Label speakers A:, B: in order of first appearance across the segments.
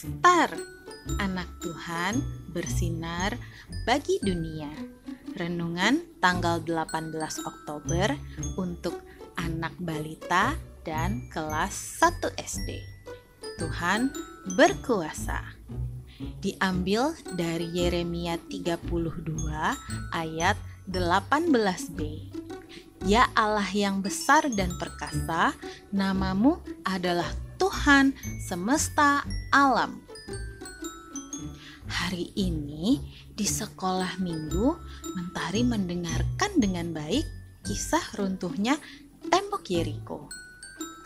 A: benar, anak Tuhan bersinar bagi dunia. Renungan tanggal 18 Oktober untuk anak balita dan kelas 1 SD. Tuhan berkuasa. Diambil dari Yeremia 32 ayat 18b. Ya Allah yang besar dan perkasa, namamu adalah Tuhan semesta alam. Hari ini di sekolah minggu, Mentari mendengarkan dengan baik kisah runtuhnya tembok Yeriko.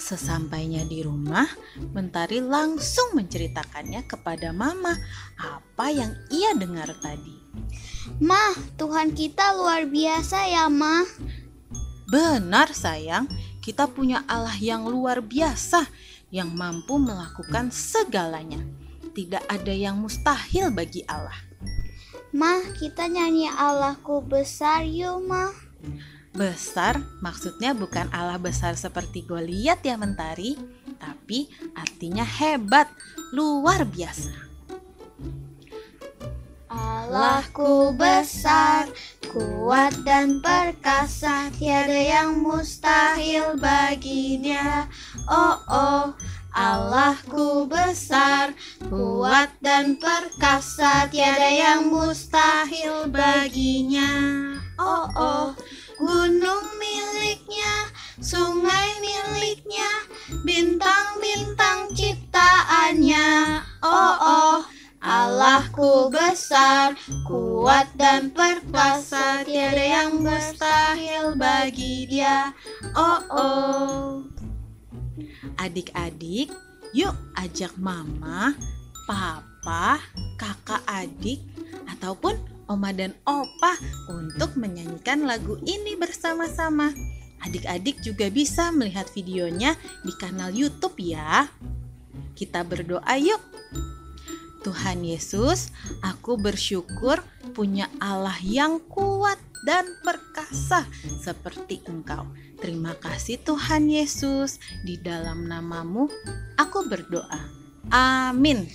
A: Sesampainya di rumah, Mentari langsung menceritakannya kepada Mama apa yang ia dengar tadi.
B: Mah, Tuhan kita luar biasa ya, Mah.
A: Benar, sayang, kita punya Allah yang luar biasa yang mampu melakukan segalanya. Tidak ada yang mustahil bagi Allah.
B: Mah, kita nyanyi Allahku besar yuk, Mah.
A: Besar maksudnya bukan Allah besar seperti Goliat ya Mentari, tapi artinya hebat, luar biasa.
B: Allahku besar, kuat dan perkasa, tiada yang mustahil Oh oh, Allahku besar, kuat dan perkasa, tiada yang mustahil baginya. Oh oh, gunung miliknya, sungai miliknya, bintang-bintang ciptaannya. Oh oh, Allahku besar, kuat dan perkasa, tiada yang mustahil bagi dia. Oh oh.
A: Adik-adik, yuk ajak mama, papa, kakak adik, ataupun oma dan opa untuk menyanyikan lagu ini bersama-sama. Adik-adik juga bisa melihat videonya di kanal YouTube ya. Kita berdoa yuk. Tuhan Yesus, aku bersyukur punya Allah yang kuat dan perkasa seperti Engkau. Terima kasih Tuhan Yesus, di dalam namamu aku berdoa. Amin.